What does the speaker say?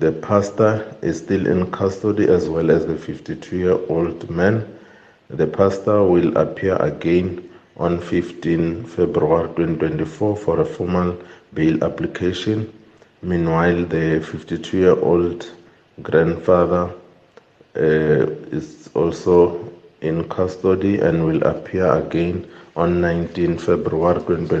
The pastor is still in custody as well as the 52 year old man. The pastor will appear again on 15 February 2024 for a formal bail application. Meanwhile, the 52 year old grandfather uh, is also in custody and will appear again on 19 February 2024.